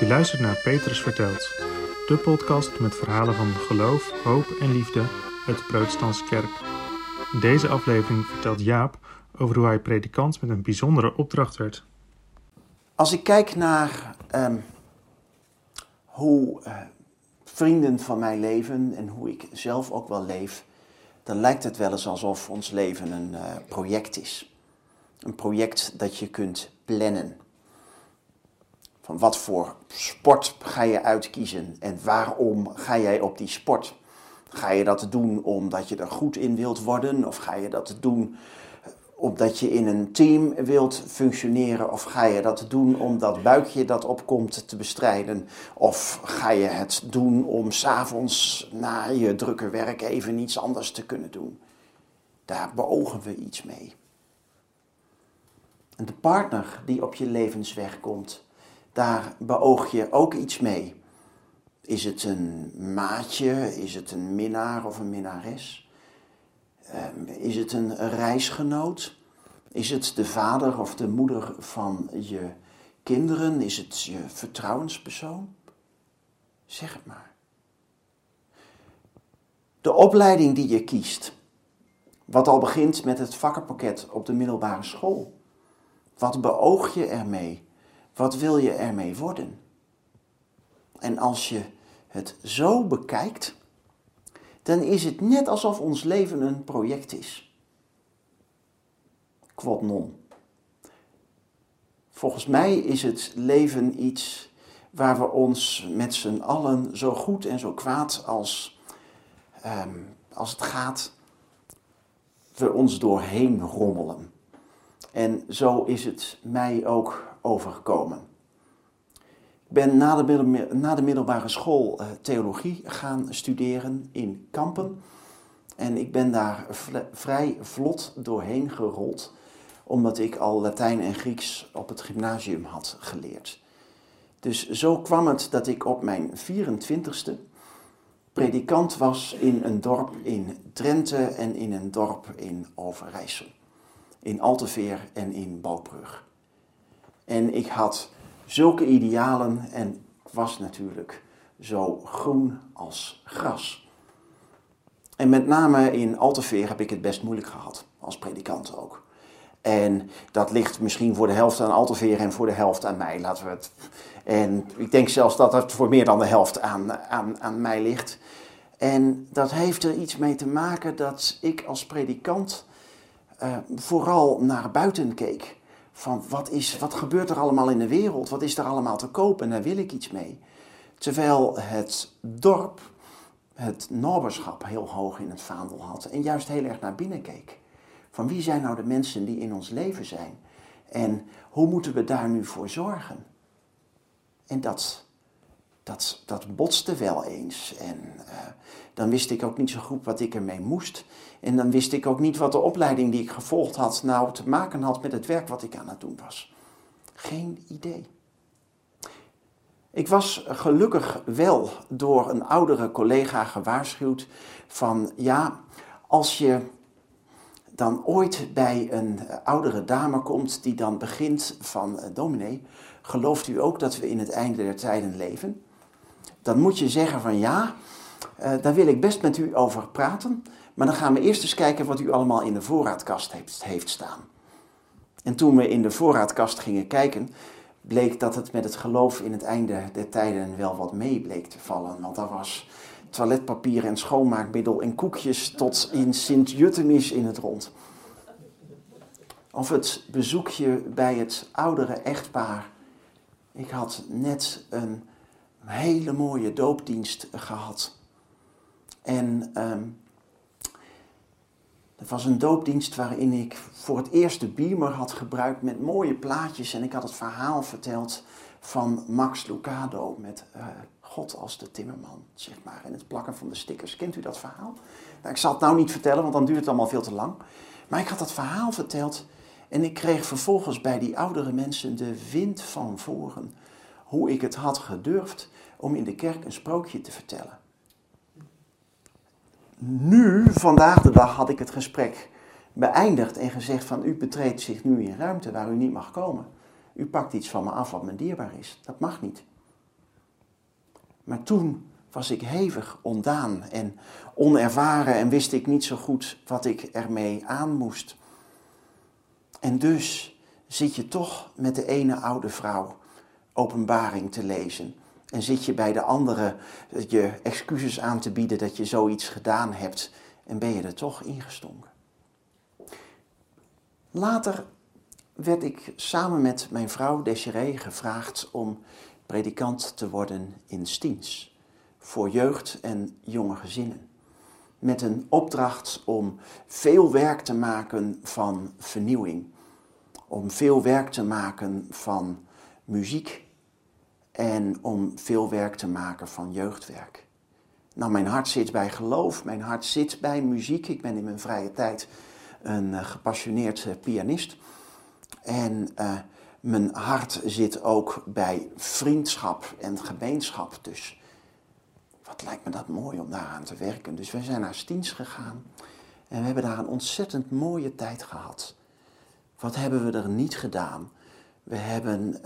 Je luistert naar Petrus Vertelt, de podcast met verhalen van geloof, hoop en liefde uit de Protestantse Kerk. In deze aflevering vertelt Jaap over hoe hij predikant met een bijzondere opdracht werd. Als ik kijk naar ehm, hoe uh, vrienden van mij leven en hoe ik zelf ook wel leef, dan lijkt het wel eens alsof ons leven een uh, project is. Een project dat je kunt plannen. Van wat voor sport ga je uitkiezen en waarom ga jij op die sport? Ga je dat doen omdat je er goed in wilt worden? Of ga je dat doen omdat je in een team wilt functioneren? Of ga je dat doen omdat buikje dat opkomt te bestrijden? Of ga je het doen om s'avonds na je drukke werk even iets anders te kunnen doen? Daar beogen we iets mee. En de partner die op je levensweg komt, daar beoog je ook iets mee. Is het een maatje? Is het een minnaar of een minnares? Um, is het een reisgenoot? Is het de vader of de moeder van je kinderen? Is het je vertrouwenspersoon? Zeg het maar. De opleiding die je kiest, wat al begint met het vakkenpakket op de middelbare school. Wat beoog je ermee? Wat wil je ermee worden? En als je het zo bekijkt, dan is het net alsof ons leven een project is. Quod non. Volgens mij is het leven iets waar we ons met z'n allen zo goed en zo kwaad als, um, als het gaat, we ons doorheen rommelen. En zo is het mij ook overgekomen. Ik ben na de, na de middelbare school uh, theologie gaan studeren in Kampen. En ik ben daar vrij vlot doorheen gerold, omdat ik al Latijn en Grieks op het gymnasium had geleerd. Dus zo kwam het dat ik op mijn 24ste predikant was in een dorp in Drenthe en in een dorp in Overijssel. In Alteveer en in Balbrug. En ik had zulke idealen en was natuurlijk zo groen als gras. En met name in Alteveer heb ik het best moeilijk gehad, als predikant ook. En dat ligt misschien voor de helft aan Alteveer en voor de helft aan mij, laten we het. En ik denk zelfs dat het voor meer dan de helft aan, aan, aan mij ligt. En dat heeft er iets mee te maken dat ik als predikant uh, vooral naar buiten keek van wat, is, wat gebeurt er allemaal in de wereld? Wat is er allemaal te koop? En daar wil ik iets mee. Terwijl het dorp het naberschap heel hoog in het vaandel had en juist heel erg naar binnen keek. Van wie zijn nou de mensen die in ons leven zijn? En hoe moeten we daar nu voor zorgen? En dat, dat, dat botste wel eens. En uh, dan wist ik ook niet zo goed wat ik ermee moest. En dan wist ik ook niet wat de opleiding die ik gevolgd had nou te maken had met het werk wat ik aan het doen was. Geen idee. Ik was gelukkig wel door een oudere collega gewaarschuwd van ja, als je dan ooit bij een oudere dame komt die dan begint van uh, dominee, gelooft u ook dat we in het einde der tijden leven? Dan moet je zeggen van ja, uh, daar wil ik best met u over praten, maar dan gaan we eerst eens kijken wat u allemaal in de voorraadkast heeft, heeft staan. En toen we in de voorraadkast gingen kijken, bleek dat het met het geloof in het einde der tijden wel wat mee bleek te vallen. Want daar was toiletpapier en schoonmaakmiddel en koekjes tot in Sint-Juttemis in het rond. Of het bezoekje bij het oudere echtpaar. Ik had net een hele mooie doopdienst gehad. En um, het was een doopdienst waarin ik voor het eerst de beamer had gebruikt met mooie plaatjes. En ik had het verhaal verteld van Max Lucado met uh, God als de timmerman, zeg maar. En het plakken van de stickers. Kent u dat verhaal? Nou, ik zal het nou niet vertellen, want dan duurt het allemaal veel te lang. Maar ik had dat verhaal verteld en ik kreeg vervolgens bij die oudere mensen de wind van voren. Hoe ik het had gedurfd om in de kerk een sprookje te vertellen nu, vandaag de dag, had ik het gesprek beëindigd en gezegd van u betreedt zich nu in ruimte waar u niet mag komen. U pakt iets van me af wat me dierbaar is. Dat mag niet. Maar toen was ik hevig ondaan en onervaren en wist ik niet zo goed wat ik ermee aan moest. En dus zit je toch met de ene oude vrouw openbaring te lezen. En zit je bij de andere je excuses aan te bieden dat je zoiets gedaan hebt. En ben je er toch ingestonken. Later werd ik samen met mijn vrouw Desiree gevraagd om predikant te worden in Stiens. Voor jeugd en jonge gezinnen. Met een opdracht om veel werk te maken van vernieuwing. Om veel werk te maken van muziek en om veel werk te maken van jeugdwerk. Nou, mijn hart zit bij geloof, mijn hart zit bij muziek. Ik ben in mijn vrije tijd een uh, gepassioneerd uh, pianist. En uh, mijn hart zit ook bij vriendschap en gemeenschap. Dus wat lijkt me dat mooi om daaraan te werken. Dus wij zijn naar Stiens gegaan en we hebben daar een ontzettend mooie tijd gehad. Wat hebben we er niet gedaan? We hebben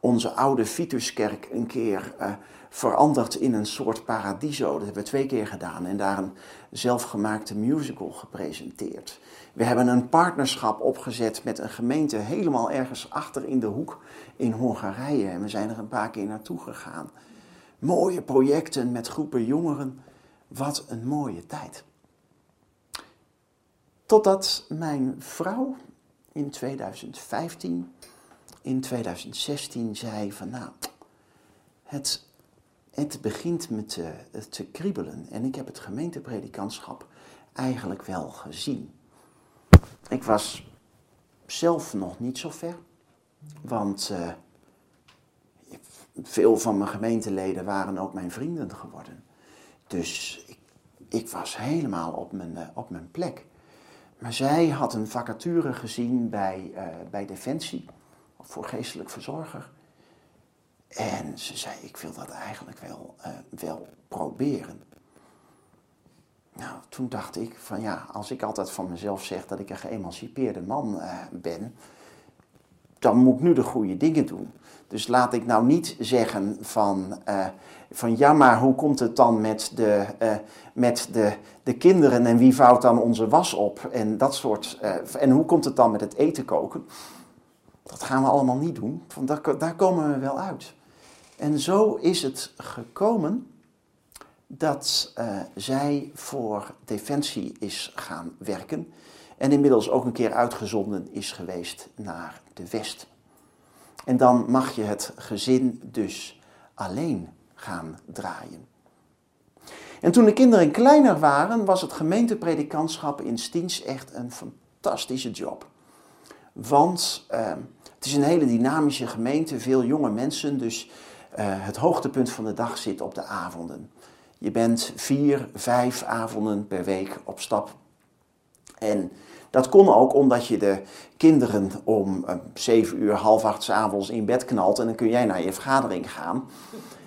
onze oude Vituskerk een keer uh, veranderd in een soort paradiso. Dat hebben we twee keer gedaan en daar een zelfgemaakte musical gepresenteerd. We hebben een partnerschap opgezet met een gemeente helemaal ergens achter in de hoek in Hongarije. En we zijn er een paar keer naartoe gegaan. Mooie projecten met groepen jongeren. Wat een mooie tijd. Totdat mijn vrouw in 2015 in 2016 zei van nou, het, het begint me te, te kriebelen en ik heb het gemeentepredikantschap eigenlijk wel gezien. Ik was zelf nog niet zo ver, want uh, veel van mijn gemeenteleden waren ook mijn vrienden geworden. Dus ik, ik was helemaal op mijn, uh, op mijn plek. Maar zij had een vacature gezien bij, uh, bij Defensie voor geestelijk verzorger. En ze zei, ik wil dat eigenlijk wel, uh, wel proberen. Nou, toen dacht ik van ja, als ik altijd van mezelf zeg dat ik een geëmancipeerde man uh, ben, dan moet ik nu de goede dingen doen. Dus laat ik nou niet zeggen van, uh, van ja, maar hoe komt het dan met, de, met de, de kinderen en wie vouwt dan onze was op en dat soort. en hoe komt het dan met het eten koken? Dat gaan we allemaal niet doen, want daar, komen we wel uit. En zo is het gekomen dat uh, zij voor Defensie is gaan werken en inmiddels ook een keer uitgezonden is geweest naar de West. En dan mag je het gezin dus alleen gaan draaien. En toen de kinderen kleiner waren, was het gemeentepredikantschap in Stiens echt een fantastische job. Want uh, het is een hele dynamische gemeente, veel jonge mensen, dus uh, het hoogtepunt van de dag zit op de avonden. Je bent vier, vijf avonden per week op stap. En dat kon ook omdat je de kinderen om uh, zeven uur, half acht avonds in bed knalt en dan kun jij naar je vergadering gaan.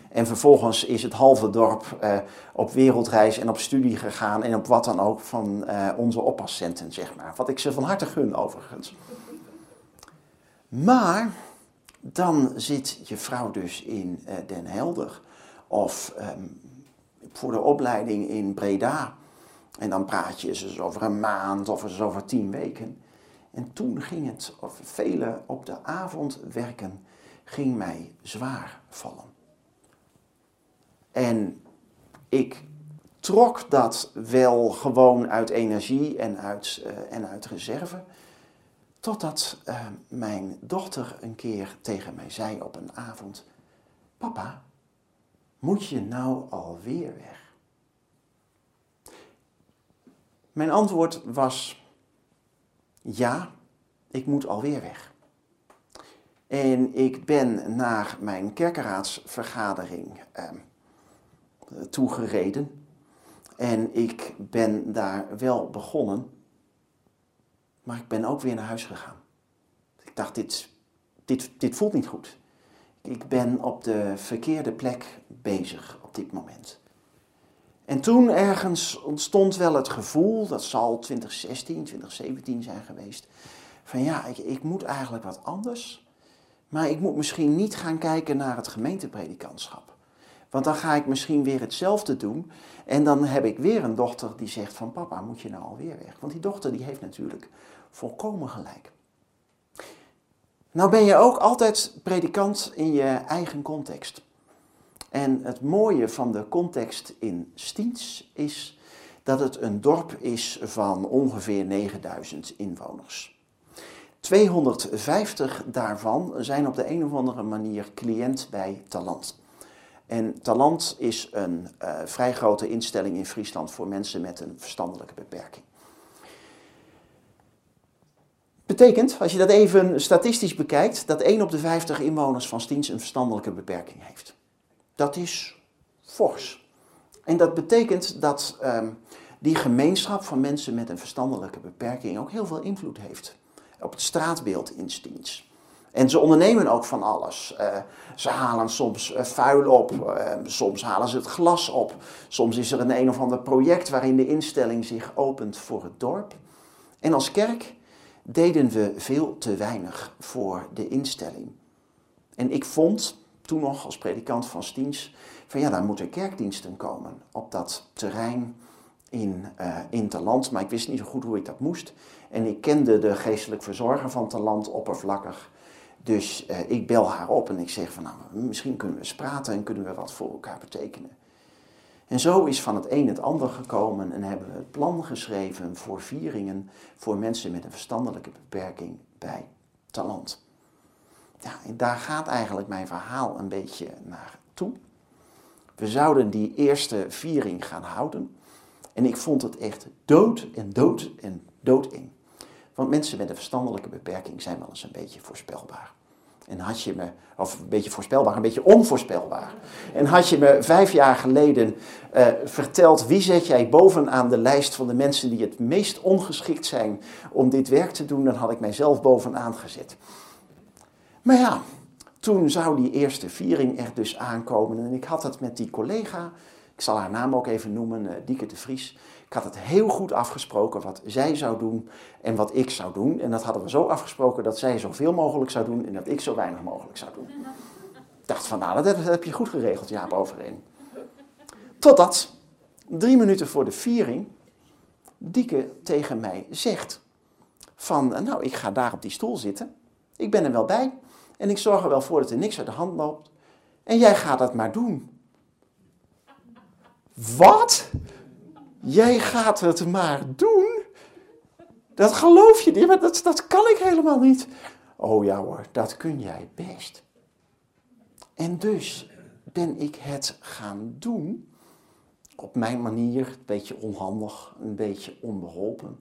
En vervolgens is het halve dorp uh, op wereldreis en op studie gegaan en op wat dan ook van uh, onze oppascenten, zeg maar. Wat ik ze van harte gun overigens. Maar dan zit je vrouw dus in uh, Den Helder of um, voor de opleiding in Breda. En dan praat je eens over een maand of eens over tien weken. En toen ging het, of vele op de avond werken, ging mij zwaar vallen. En ik trok dat wel gewoon uit energie en uit, uh, en uit reserve. Totdat uh, mijn dochter een keer tegen mij zei op een avond: Papa, moet je nou alweer weg? Mijn antwoord was: Ja, ik moet alweer weg. En ik ben naar mijn kerkenraadsvergadering uh, toegereden. En ik ben daar wel begonnen maar ik ben ook weer naar huis gegaan. Ik dacht, dit, dit, dit voelt niet goed. Ik ben op de verkeerde plek bezig op dit moment. En toen ergens ontstond wel het gevoel, dat zal 2016, 2017 zijn geweest, van ja, ik, ik moet eigenlijk wat anders. Maar ik moet misschien niet gaan kijken naar het gemeentepredikantschap. Want dan ga ik misschien weer hetzelfde doen. En dan heb ik weer een dochter die zegt van papa, moet je nou alweer weg? Want die dochter die heeft natuurlijk volkomen gelijk. Nou ben je ook altijd predikant in je eigen context. En het mooie van de context in Stiens is dat het een dorp is van ongeveer 9000 inwoners. 250 daarvan zijn op de een of andere manier cliënt bij Talant. En Talant is een uh, vrij grote instelling in Friesland voor mensen met een verstandelijke beperking. Betekent, als je dat even statistisch bekijkt, dat 1 op de 50 inwoners van Stiens een verstandelijke beperking heeft. Dat is fors. En dat betekent dat um, die gemeenschap van mensen met een verstandelijke beperking ook heel veel invloed heeft op het straatbeeld in Stiens. En ze ondernemen ook van alles. Uh, ze halen soms uh, vuil op, uh, soms halen ze het glas op. Soms is er een een of ander project waarin de instelling zich opent voor het dorp. En als kerk deden we veel te weinig voor de instelling. En ik vond toen nog als predikant van Stiens van ja, daar moeten kerkdiensten komen op dat terrein in, uh, in. Maar ik wist niet zo goed hoe ik dat moest. En ik kende de geestelijk verzorger van Talant oppervlakkig. Dus uh, ik bel haar op en ik zeg van nou, misschien kunnen we eens praten en kunnen we wat voor elkaar betekenen. En zo is van het een het ander gekomen en hebben we het plan geschreven voor vieringen voor mensen met een verstandelijke beperking bij Talant. Ja, en daar gaat eigenlijk mijn verhaal een beetje naartoe. We zouden die eerste viering gaan houden. En ik vond het echt dood en dood en doodeng. Want mensen met een verstandelijke beperking zijn wel eens een beetje voorspelbaar. En had je me, of een beetje voorspelbaar, een beetje onvoorspelbaar. En had je me vijf jaar geleden uh, verteld wie zet jij bovenaan de lijst van de mensen die het meest ongeschikt zijn om dit werk te doen, dan had ik mijzelf bovenaan gezet. Maar ja, toen zou die eerste viering er dus aankomen en ik had het met die collega, ik zal haar naam ook even noemen, uh, Dieke de Vries. Ik had het heel goed afgesproken wat zij zou doen en wat ik zou doen. En dat hadden we zo afgesproken dat zij zoveel mogelijk zou doen en dat ik zo weinig mogelijk zou doen. Ik dacht van nou, dat heb je goed geregeld, Jaap, overeen. Totdat, drie minuten voor de viering, Dieke tegen mij zegt van nou, ik ga daar op die stoel zitten. Ik ben er wel bij en ik zorg er wel voor dat er niks uit de hand loopt. En jij gaat dat maar doen. Wat? Jij gaat het maar doen? Dat geloof je niet, maar dat, dat kan ik helemaal niet. Oh ja hoor, dat kun jij best. En dus ben ik het gaan doen. Op mijn manier, een beetje onhandig, een beetje onbeholpen.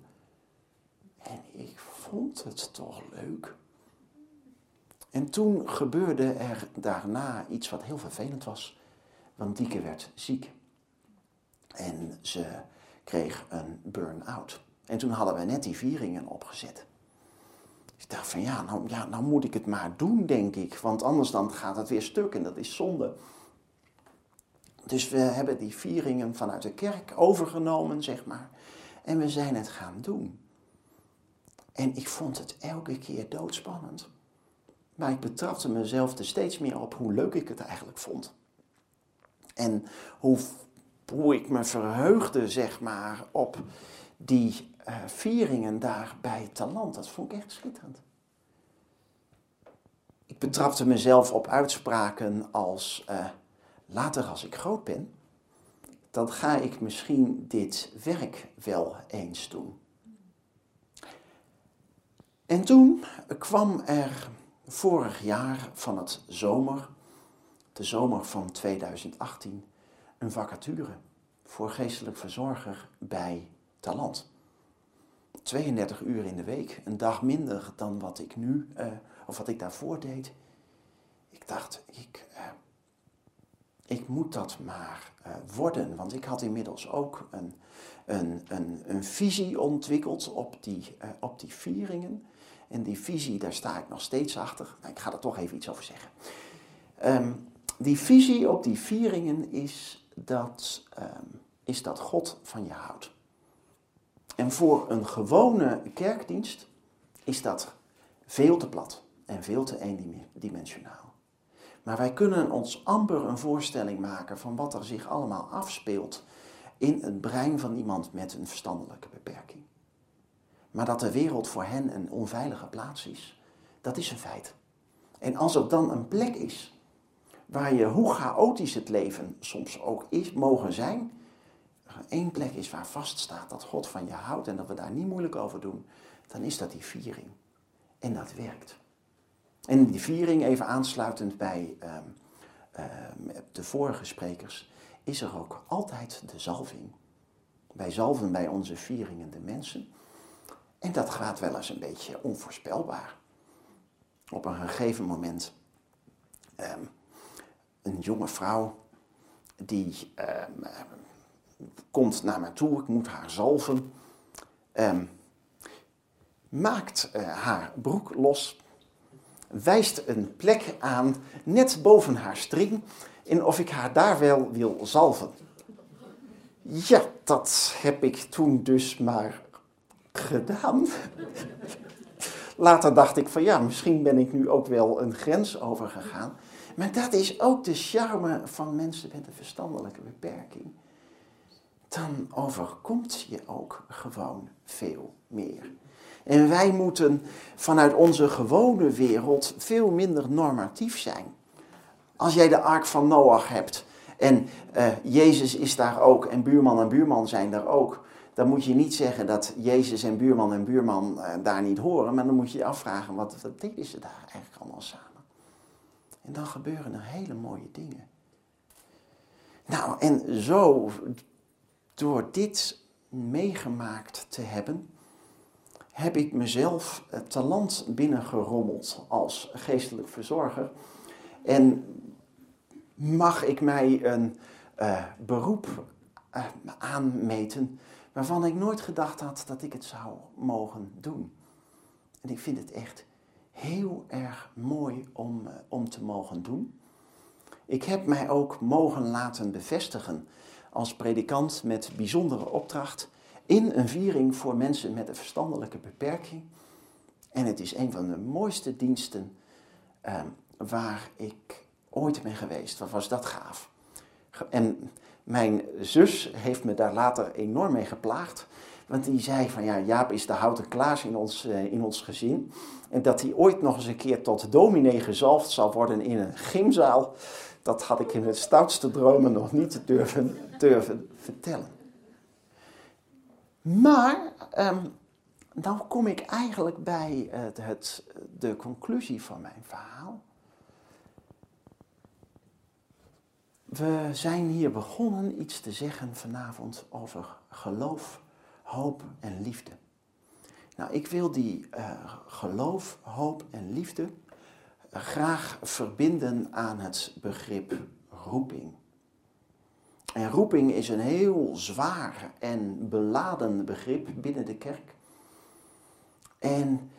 En ik vond het toch leuk. En toen gebeurde er daarna iets wat heel vervelend was. Want Dieke werd ziek. En ze kreeg een burn-out. En toen hadden we net die vieringen opgezet. Ik dacht van ja nou, ja, nou moet ik het maar doen, denk ik. Want anders dan gaat het weer stuk en dat is zonde. Dus we hebben die vieringen vanuit de kerk overgenomen, zeg maar. En we zijn het gaan doen. En ik vond het elke keer doodspannend. Maar ik betrapte mezelf er steeds meer op hoe leuk ik het eigenlijk vond. En hoe hoe ik me verheugde, zeg maar, op die uh, vieringen daar bij Talant. Dat vond ik echt schitterend. Ik betrapte mezelf op uitspraken als, uh, later als ik groot ben, dan ga ik misschien dit werk wel eens doen. En toen kwam er vorig jaar van het zomer, de zomer van 2018, een vacature voor geestelijk verzorger bij Talent. 32 uur in de week, een dag minder dan wat ik nu, uh, of wat ik daarvoor deed. Ik dacht, ik, uh, ik moet dat maar uh, worden, want ik had inmiddels ook een, een, een, een visie ontwikkeld op die, op die vieringen. En die visie, daar sta ik nog steeds achter. Nou, ik ga er toch even iets over zeggen. Um, die visie op die vieringen is dat, um, is dat God van je houdt. En voor een gewone kerkdienst is dat veel te plat en veel te eendimensionaal. Maar wij kunnen ons amper een voorstelling maken van wat er zich allemaal afspeelt in het brein van iemand met een verstandelijke beperking. Maar dat de wereld voor hen een onveilige plaats is, dat is een feit. En als er dan een plek is waar je, hoe chaotisch het leven soms ook is, mogen zijn, één plek is waar vaststaat dat God van je houdt en dat we daar niet moeilijk over doen, dan is dat die viering. En dat werkt. En die viering, even aansluitend bij uh, uh, de vorige sprekers, is er ook altijd de zalving. Wij zalven bij onze vieringen de mensen. En dat gaat wel eens een beetje onvoorspelbaar. Op een gegeven moment um, een jonge vrouw die um, komt naar mij toe, ik moet haar zalven, um, maakt uh, haar broek los, wijst een plek aan net boven haar string en of ik haar daar wel wil zalven. Ja, dat heb ik toen dus maar gedaan. Later dacht ik van ja, misschien ben ik nu ook wel een grens overgegaan. Maar dat is ook de charme van mensen met een verstandelijke beperking. Dan overkomt je ook gewoon veel meer. En wij moeten vanuit onze gewone wereld veel minder normatief zijn. Als jij de ark van Noach hebt en uh, Jezus is daar ook en buurman en buurman zijn daar ook, dan moet je niet zeggen dat Jezus en buurman en buurman uh, daar niet horen, maar dan moet je je afvragen wat, wat deden ze daar eigenlijk allemaal samen. En dan gebeuren er hele mooie dingen. Nou, en zo, door dit meegemaakt te hebben, heb ik mezelf het talent binnengerommeld als geestelijk verzorger. En mag ik mij een uh, beroep uh, aanmeten waarvan ik nooit gedacht had dat ik het zou mogen doen. En ik vind het echt heel erg mooi om, uh, om te mogen doen. Ik heb mij ook mogen laten bevestigen als predikant met bijzondere opdracht in een viering voor mensen met een verstandelijke beperking. En het is een van de mooiste diensten uh, waar ik ooit ben geweest. Wat was dat gaaf. En mijn zus heeft me daar later enorm mee geplaagd. Want die zei van ja, Jaap is de houten klaas in ons, uh, in ons gezin. En dat hij ooit nog eens een keer tot dominee gezalfd zal worden in een gymzaal. Dat had ik in het stoutste dromen nog niet durven, durven vertellen. Maar um, dan kom ik eigenlijk bij het, het, de conclusie van mijn verhaal. We zijn hier begonnen iets te zeggen vanavond over geloof, hoop en liefde. Nou, ik wil die uh, geloof, hoop en liefde graag verbinden aan het begrip roeping. En roeping is een heel zwaar en beladen begrip binnen de kerk. En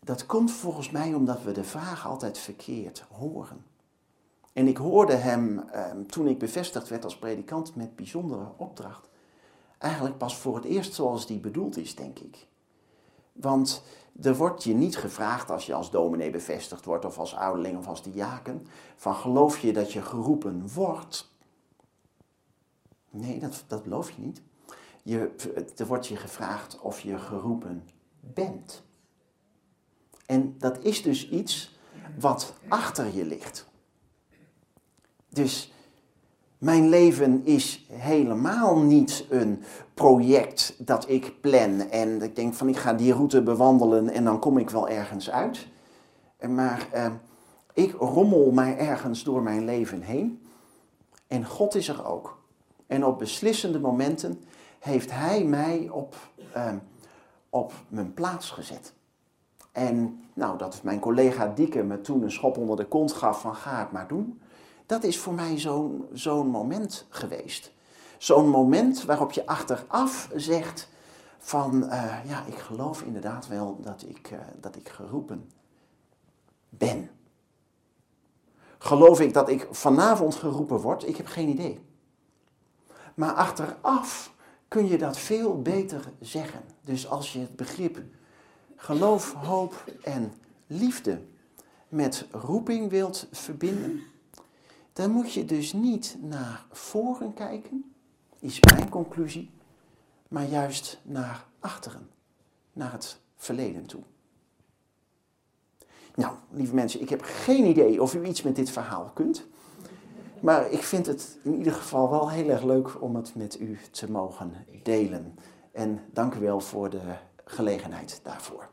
dat komt volgens mij omdat we de vraag altijd verkeerd horen. En ik hoorde hem eh, toen ik bevestigd werd als predikant met bijzondere opdracht. Eigenlijk pas voor het eerst zoals die bedoeld is, denk ik. Want er wordt je niet gevraagd als je als dominee bevestigd wordt of als ouderling of als diaken, van geloof je dat je geroepen wordt? Nee, dat, dat geloof je niet. Je, er wordt je gevraagd of je geroepen bent. En dat is dus iets wat achter je ligt. Dus mijn leven is helemaal niet een project dat ik plan en ik denk van ik ga die route bewandelen en dan kom ik wel ergens uit. Maar eh, ik rommel mij ergens door mijn leven heen en God is er ook. En op beslissende momenten heeft Hij mij op, uh, op mijn plaats gezet. En nou, dat mijn collega Dieke me toen een schop onder de kont gaf van ga het maar doen. Dat is voor mij zo'n moment geweest. Zo'n moment waarop je achteraf zegt van uh, ja, ik geloof inderdaad wel dat ik, uh, dat ik geroepen ben. Geloof ik dat ik vanavond geroepen word? Ik heb geen idee. Maar achteraf kun je dat veel beter zeggen. Dus als je het begrip geloof, hoop en liefde met roeping wilt verbinden, dan moet je dus niet naar voren kijken, is mijn conclusie, maar juist naar achteren, naar het verleden toe. Nou, lieve mensen, ik heb geen idee of u iets met dit verhaal kunt. Maar ik vind het in ieder geval wel heel erg leuk om het met u te mogen delen. En dank u wel voor de gelegenheid daarvoor.